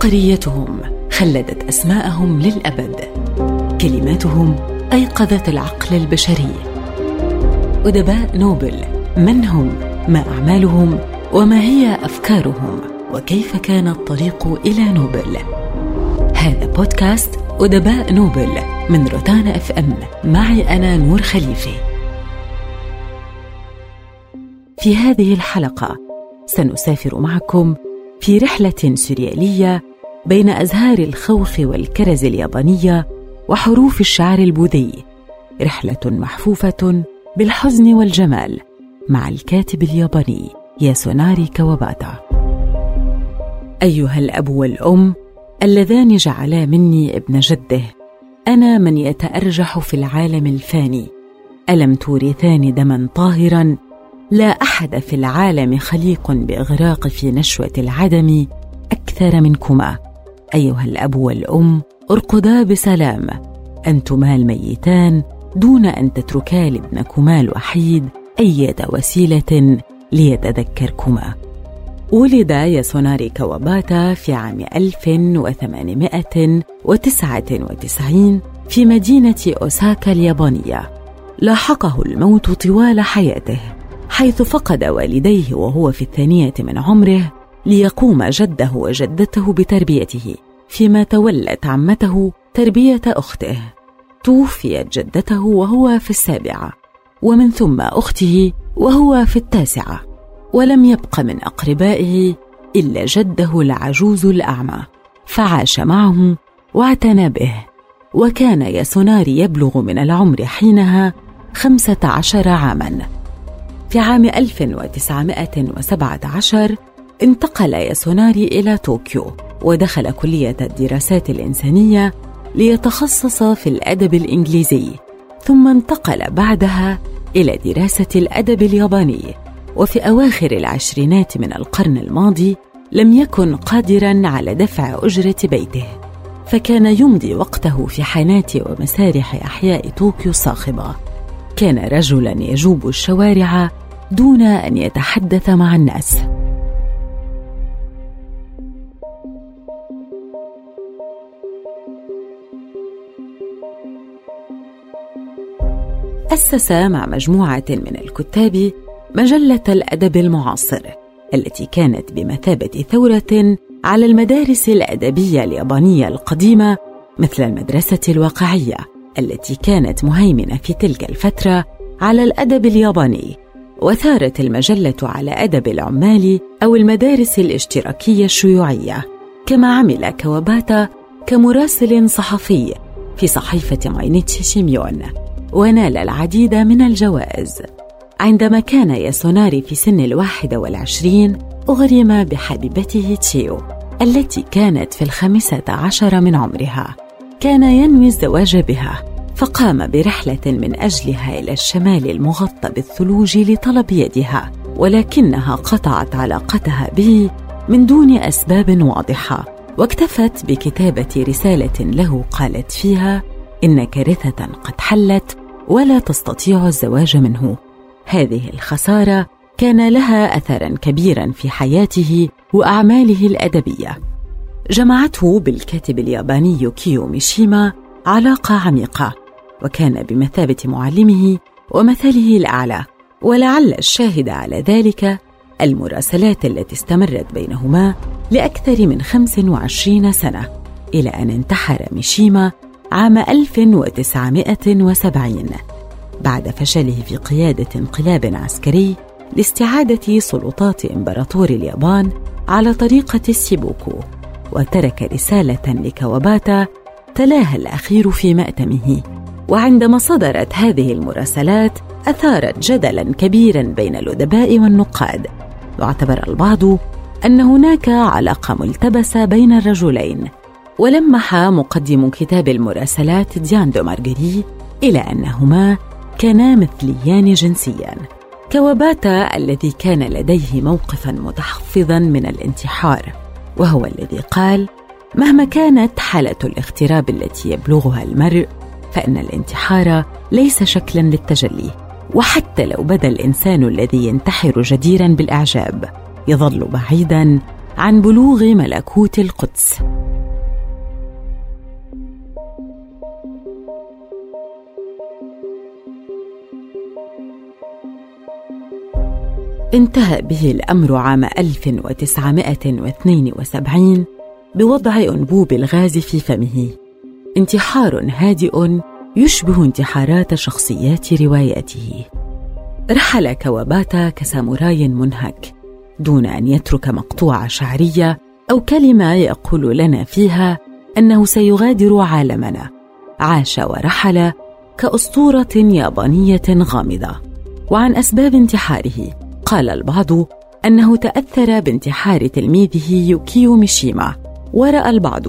عبقريتهم خلدت أسماءهم للأبد. كلماتهم أيقظت العقل البشري. أدباء نوبل من هم؟ ما أعمالهم؟ وما هي أفكارهم؟ وكيف كان الطريق إلى نوبل؟ هذا بودكاست أدباء نوبل من روتانا إف إم. معي أنا نور خليفه في هذه الحلقة سنسافر معكم في رحلة سرياليه بين أزهار الخوخ والكرز اليابانية وحروف الشعر البوذي رحلة محفوفة بالحزن والجمال مع الكاتب الياباني ياسوناري كواباتا. أيها الأب والأم اللذان جعلا مني ابن جده أنا من يتأرجح في العالم الفاني. ألم تورثان دما طاهرا؟ لا أحد في العالم خليق بإغراق في نشوة العدم أكثر منكما. أيها الأب والأم ارقدا بسلام. أنتما الميتان دون أن تتركا لابنكما الوحيد اية وسيله ليتذكركما. ولد ياسوناري كواباتا في عام 1899 في مدينة أوساكا اليابانية. لاحقه الموت طوال حياته حيث فقد والديه وهو في الثانية من عمره ليقوم جده وجدته بتربيته. فيما تولت عمته تربية أخته. توفيت جدته وهو في السابعة ومن ثم أخته وهو في التاسعة ولم يبق من أقربائه إلا جده العجوز الأعمى. فعاش معه واعتنى به وكان ياسوناري يبلغ من العمر حينها خمسة عشر عاماً. في عام 1917 انتقل ياسوناري إلى طوكيو ودخل كلية الدراسات الإنسانية ليتخصص في الأدب الإنجليزي ثم انتقل بعدها إلى دراسة الأدب الياباني وفي أواخر العشرينات من القرن الماضي لم يكن قادرا على دفع أجرة بيته فكان يمضي وقته في حانات ومسارح أحياء طوكيو الصاخبة. كان رجلا يجوب الشوارع دون أن يتحدث مع الناس. أسس مع مجموعة من الكتاب مجلة الأدب المعاصر التي كانت بمثابة ثورة على المدارس الأدبية اليابانية القديمة مثل المدرسة الواقعية التي كانت مهيمنة في تلك الفترة على الأدب الياباني وثارت المجلة على أدب العمال أو المدارس الاشتراكية الشيوعية كما عمل كواباتا كمراسل صحفي في صحيفة ماينيتشي شيمبون. ونال العديد من الجوائز. عندما كان ياسوناري في سن الواحد والعشرين أغرم بحبيبته تشيو التي كانت في الخامسة عشر من عمرها. كان ينوي الزواج بها فقام برحلة من أجلها إلى الشمال المغطى بالثلوج لطلب يدها ولكنها قطعت علاقتها به من دون أسباب واضحة. واكتفت بكتابة رسالة له قالت فيها إن كارثة قد حلت ولا تستطيع الزواج منه. هذه الخسارة كان لها أثرا كبيرا في حياته وأعماله الأدبية. جمعته بالكاتب الياباني كيو ميشيما علاقة عميقة وكان بمثابة معلمه ومثله الأعلى. ولعل الشاهد على ذلك المراسلات التي استمرت بينهما لأكثر من 25 سنة إلى أن انتحر ميشيما عام 1970 بعد فشله في قيادة انقلاب عسكري لاستعادة سلطات إمبراطور اليابان على طريقة السيبوكو وترك رسالة لكواباتا تلاها الأخير في مأتمه. وعندما صدرت هذه المراسلات أثارت جدلا كبيرا بين الأدباء والنقاد. واعتبر البعض أن هناك علاقة ملتبسة بين الرجلين. ولمح مقدم كتاب المراسلات ديان دو مارغري إلى أنهما كانا مثليان جنسيا كواباتا الذي كان لديه موقفا متحفظا من الانتحار وهو الذي قال مهما كانت حالة الاغتراب التي يبلغها المرء فإن الانتحار ليس شكلا للتجلي وحتى لو بدا الإنسان الذي ينتحر جديرا بالإعجاب يظل بعيدا عن بلوغ ملكوت القدس. انتهى به الأمر عام 1972 بوضع أنبوب الغاز في فمه. انتحار هادئ يشبه انتحارات شخصيات رواياته رحل كواباتا كساموراي منهك دون أن يترك مقطوعه شعرية أو كلمة يقول لنا فيها أنه سيغادر عالمنا. عاش ورحل كأسطورة يابانية غامضة. وعن أسباب انتحاره قال البعض أنه تأثر بانتحار تلميذه يوكيو ميشيما. ورأى البعض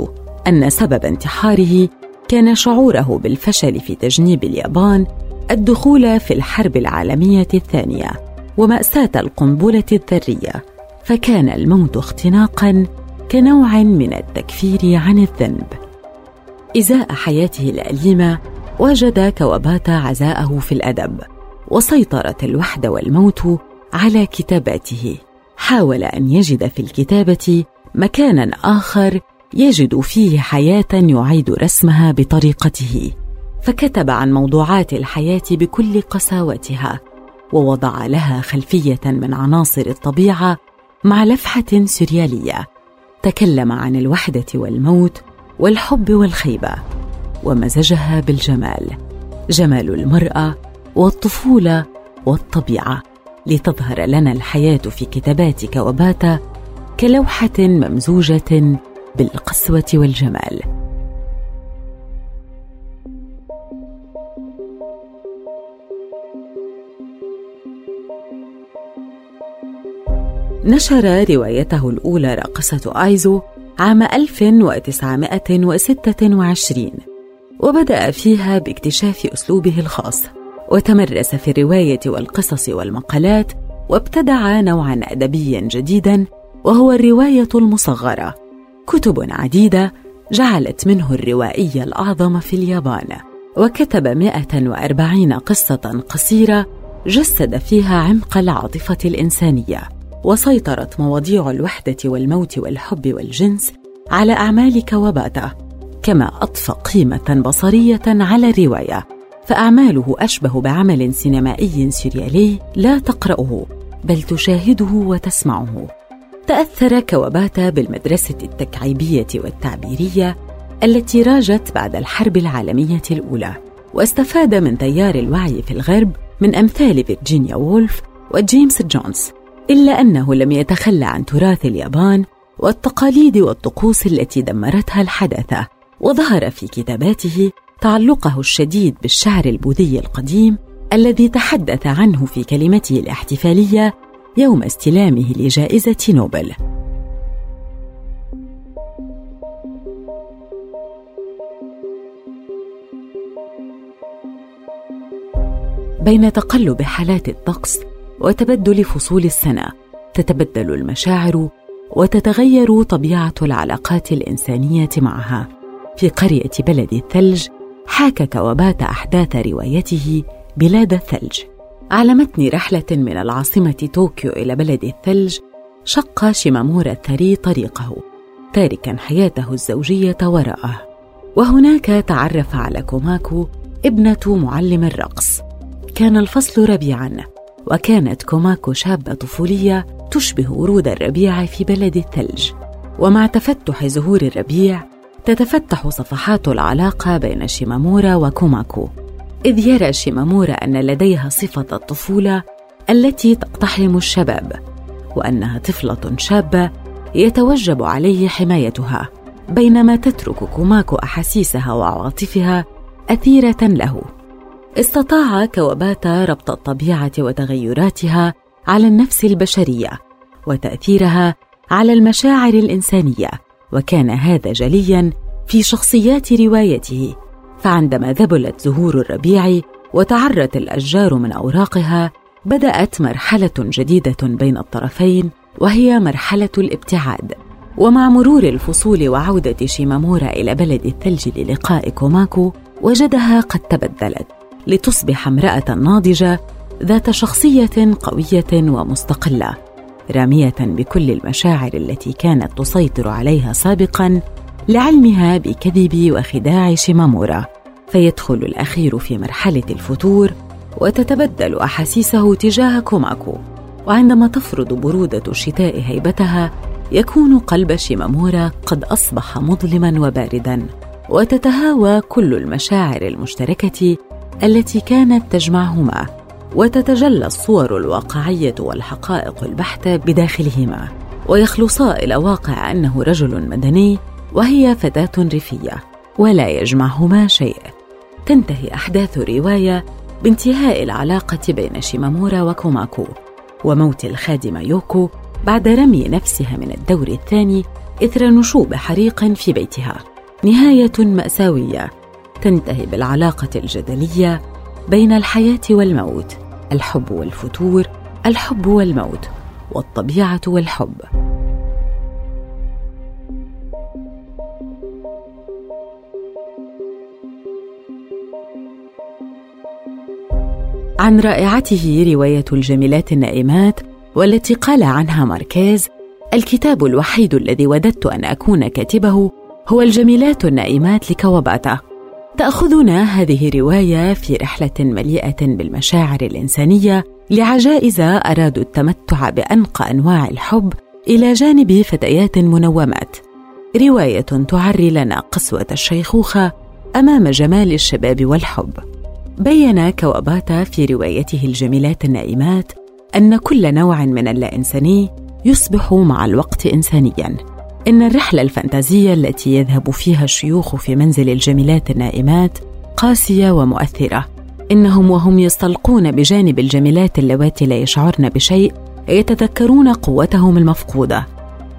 أن سبب انتحاره كان شعوره بالفشل في تجنيب اليابان الدخول في الحرب العالمية الثانية ومأساة القنبلة الذرية. فكان الموت اختناقا كنوع من التكفير عن الذنب. إزاء حياته الأليمة وجد كواباتا عزاءه في الأدب وسيطرت الوحدة والموت على كتاباته. حاول أن يجد في الكتابة مكانا آخر يجد فيه حياة يعيد رسمها بطريقته. فكتب عن موضوعات الحياة بكل قساوتها ووضع لها خلفية من عناصر الطبيعة مع لفحة سريالية. تكلم عن الوحدة والموت والحب والخيبة ومزجها بالجمال. جمال المرأة والطفولة والطبيعة. لتظهر لنا الحياة في كتابات كوباتا كلوحة ممزوجة بالقسوة والجمال. نشر روايته الأولى راقصة آيزو عام 1926 وبدأ فيها باكتشاف أسلوبه الخاص. وتمرس في الرواية والقصص والمقالات وابتدع نوعا أدبيا جديدا وهو الرواية المصغرة. كتب عديدة جعلت منه الروائي الأعظم في اليابان وكتب 140 قصة قصيرة جسد فيها عمق العاطفة الإنسانية وسيطرت مواضيع الوحدة والموت والحب والجنس على أعمال كواباتا كما أضفى قيمة بصرية على الرواية. فأعماله أشبه بعمل سينمائي سريالي لا تقرأه بل تشاهده وتسمعه. تأثر كواباتا بالمدرسة التكعيبية والتعبيرية التي راجت بعد الحرب العالمية الأولى واستفاد من تيار الوعي في الغرب من أمثال فيرجينيا وولف وجيمس جويس إلا أنه لم يتخلى عن تراث اليابان والتقاليد والطقوس التي دمرتها الحداثة وظهر في كتاباته تعلقه الشديد بالشعر البوذي القديم الذي تحدث عنه في كلمته الاحتفالية يوم استلامه لجائزة نوبل. بين تقلب حالات الطقس وتبدل فصول السنة تتبدل المشاعر وتتغير طبيعة العلاقات الإنسانية معها. في قرية بلد الثلج حاكى كواباتا أحداث روايته بلاد الثلج. على متن رحلة من العاصمة طوكيو إلى بلد الثلج شق شيمامورا الثري طريقه تاركا حياته الزوجية وراءه. وهناك تعرف على كوماكو ابنة معلم الرقص. كان الفصل ربيعا وكانت كوماكو شابة طفولية تشبه ورود الربيع في بلد الثلج. ومع تفتح زهور الربيع تتفتح صفحات العلاقة بين شيمامورا وكوماكو إذ يرى شيمامورا أن لديها صفة الطفولة التي تقتحم الشباب وأنها طفلة شابة يتوجب عليه حمايتها بينما تترك كوماكو أحاسيسها وعواطفها أثيرة له. استطاع كواباتا ربط الطبيعة وتغيراتها على النفس البشرية وتأثيرها على المشاعر الإنسانية. وكان هذا جليا في شخصيات روايته فعندما ذبلت زهور الربيع وتعرت الأشجار من أوراقها بدأت مرحلة جديدة بين الطرفين وهي مرحلة الابتعاد. ومع مرور الفصول وعودة شيمامورا إلى بلد الثلج للقاء كوماكو وجدها قد تبدلت لتصبح امرأة ناضجة ذات شخصية قوية ومستقلة. رامية بكل المشاعر التي كانت تسيطر عليها سابقا لعلمها بكذب وخداع شيمامورا فيدخل الأخير في مرحلة الفتور وتتبدل أحاسيسه تجاه كوماكو. وعندما تفرض برودة الشتاء هيبتها يكون قلب شيمامورا قد أصبح مظلما وباردا. وتتهاوى كل المشاعر المشتركة التي كانت تجمعهما. وتتجلى الصور الواقعية والحقائق البحتة بداخلهما ويخلصا إلى واقع أنه رجل مدني وهي فتاة ريفية ولا يجمعهما شيء. تنتهي أحداث الروايه بانتهاء العلاقة بين شيمامورا وكوماكو وموت الخادمه يوكو بعد رمي نفسها من الدور الثاني إثر نشوب حريق في بيتها. نهاية مأساوية. تنتهي بالعلاقة الجدلية بين الحياة والموت. الحب والفتور الحب والموت والطبيعة والحب. عن رائعته رواية الجميلات النائمات والتي قال عنها ماركيز الكتاب الوحيد الذي وددت أن أكون كاتبه هو الجميلات النائمات لكواباتا. تأخذنا هذه الرواية في رحلة مليئة بالمشاعر الإنسانية لعجائز أرادوا التمتع بأنقى أنواع الحب إلى جانب فتيات منومات. رواية تعري لنا قسوة الشيخوخة أمام جمال الشباب والحب. بين كواباتا في روايته الجميلات النائمات أن كل نوع من اللا إنساني يصبح مع الوقت انسانيا. إن الرحلة الفانتازية التي يذهب فيها الشيوخ في منزل الجميلات النائمات قاسية ومؤثرة. إنهم وهم يستلقون بجانب الجميلات اللواتي لا يشعرن بشيء يتذكرون قوتهم المفقودة.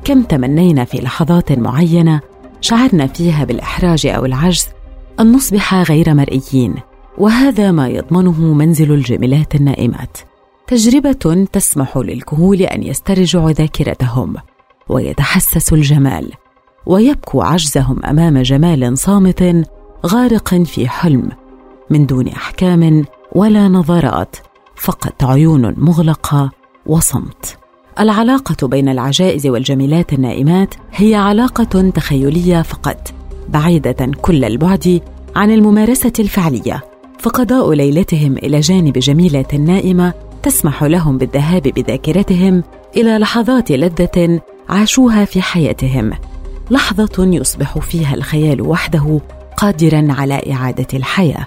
كم تمنينا في لحظات معينة شعرنا فيها بالإحراج أو العجز أن نصبح غير مرئيين وهذا ما يضمنه منزل الجميلات النائمات. تجربة تسمح للكهول أن يسترجعوا ذاكرتهم. ويتحسسوا الجمال ويبكوا عجزهم أمام جمال صامت غارق في حلم من دون أحكام ولا نظرات فقط عيون مغلقة وصمت. العلاقة بين العجائز والجميلات النائمات هي علاقة تخيلية فقط بعيدة كل البعد عن الممارسة الفعلية. فقضاء ليلتهم إلى جانب جميله نائمة تسمح لهم بالذهاب بذاكرتهم إلى لحظات لذة عاشوها في حياتهم. لحظة يصبح فيها الخيال وحده قادرا على إعادة الحياة.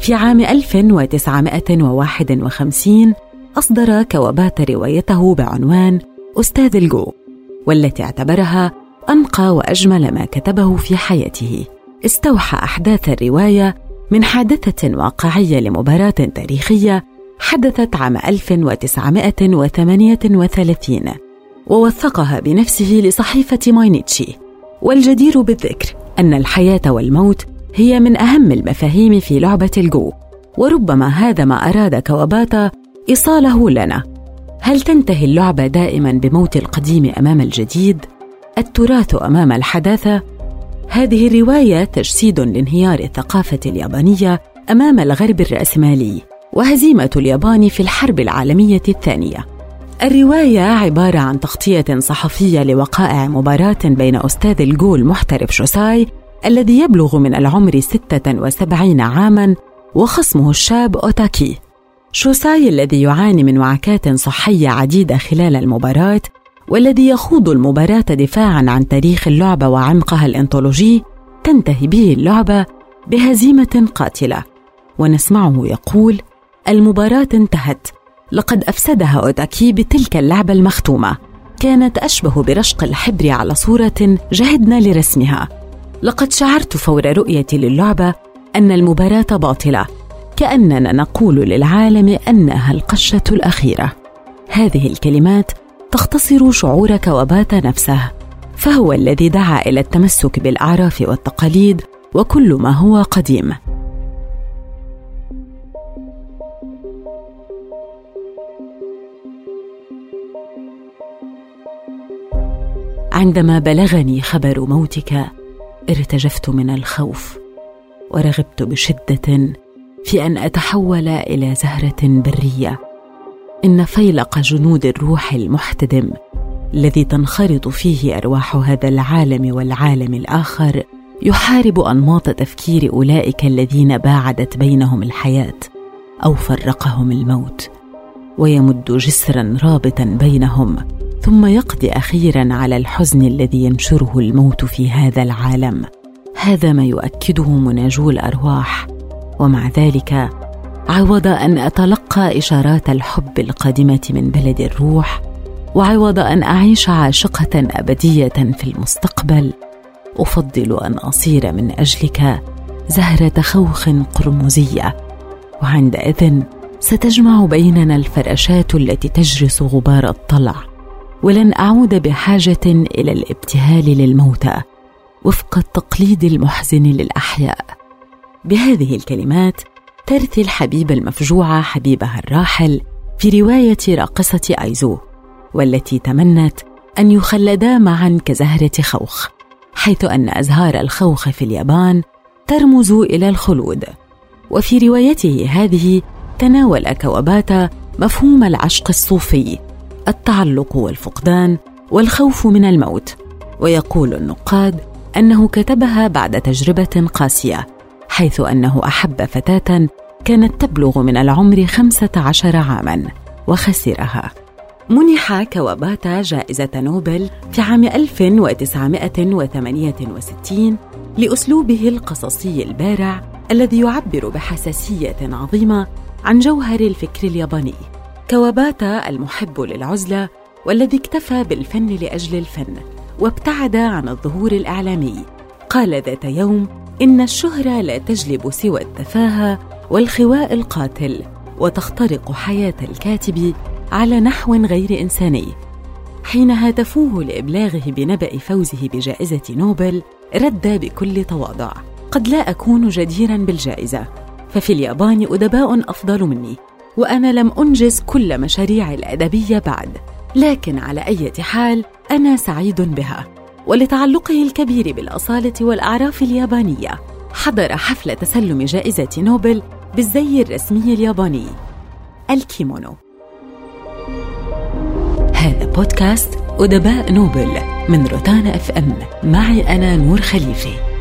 في عام 1951 أصدر كوابات روايته بعنوان أستاذ الجو والتي اعتبرها أنقى وأجمل ما كتبه في حياته. استوحى أحداث الرواية من حادثة واقعية لمباراة تاريخية حدثت عام 1938 ووثقها بنفسه لصحيفة ماينيتشي والجدير بالذكر أن الحياة والموت هي من أهم المفاهيم في لعبة الجو وربما هذا ما أراد كواباتا إيصاله لنا هل تنتهي اللعبة دائما بموت القديم أمام الجديد؟ التراث أمام الحداثة؟ هذه الرواية تجسيد لانهيار الثقافة اليابانية أمام الغرب الرأسمالي وهزيمة اليابان في الحرب العالمية الثانية. الرواية عبارة عن تغطية صحفية لوقائع مباراة بين أستاذ الجول محترف شوساي الذي يبلغ من العمر 76 عاما وخصمه الشاب أوتاكي شوساي الذي يعاني من وعكات صحية عديدة خلال المباراة والذي يخوض المباراة دفاعا عن تاريخ اللعبة وعمقها الإنطولوجي تنتهي به اللعبة بهزيمة قاتلة. ونسمعه يقول المباراة انتهت. لقد أفسدها أوتاكي بتلك اللعبة المختومة. كانت أشبه برشق الحبر على صورة جهدنا لرسمها. لقد شعرت فور رؤيتي للعبة أن المباراة باطلة. كأننا نقول للعالم أنها القشة الأخيرة. هذه الكلمات تختصر شعور كوابات نفسه فهو الذي دعا إلى التمسك بالأعراف والتقاليد وكل ما هو قديم. عندما بلغني خبر موتك ارتجفت من الخوف ورغبت بشدة في أن أتحول إلى زهرة برية. إن فيلق جنود الروح المحتدم الذي تنخرط فيه أرواح هذا العالم والعالم الآخر يحارب أنماط تفكير أولئك الذين باعدت بينهم الحياة أو فرقهم الموت ويمد جسرا رابطا بينهم ثم يقضي أخيرا على الحزن الذي ينشره الموت في هذا العالم. هذا ما يؤكده مناجو الأرواح ومع ذلك عوض أن أتلقى إشارات الحب القادمه من بلد الروح وعوض أن أعيش عاشقة أبدية في المستقبل. أفضل أن أصير من أجلك زهرة خوخ قرمزية وعندئذ ستجمع بيننا الفراشات التي تجرس غبار الطلع. ولن أعود بحاجة إلى الابتهال للموتى وفق التقليد المحزن للأحياء. بهذه الكلمات ترثي الحبيبه المفجوعه حبيبها الراحل في رواية راقصة آيزو والتي تمنت أن يخلدا معا كزهرة خوخ حيث أن أزهار الخوخ في اليابان ترمز إلى الخلود. وفي روايته هذه تناول كواباتا مفهوم العشق الصوفي التعلق والفقدان والخوف من الموت. ويقول النقاد أنه كتبها بعد تجربة قاسية حيث أنه أحب فتاة كانت تبلغ من العمر خمسة عشر عاما وخسرها. منح كواباتا جائزة نوبل في عام 1968 لأسلوبه القصصي البارع الذي يعبر بحساسية عظيمة عن جوهر الفكر الياباني. كواباتا المحب للعزلة والذي اكتفى بالفن لأجل الفن وابتعد عن الظهور الإعلامي. قال ذات يوم إن الشهرة لا تجلب سوى التفاهة والخواء القاتل وتخترق حياة الكاتب على نحو غير إنساني. حين هاتفوه لإبلاغه بنبأ فوزه بجائزة نوبل رد بكل تواضع. قد لا أكون جديرا بالجائزة ففي اليابان أدباء أفضل مني وأنا لم أنجز كل مشاريع الأدبية بعد. لكن على أي حال أنا سعيد بها. ولتعلقه الكبير بالأصالة والأعراف اليابانية حضر حفل تسلم جائزة نوبل بالزي الرسمي الياباني الكيمونو. هذا بودكاست أدباء نوبل من روتانا أف إم. معي أنا نور خليفه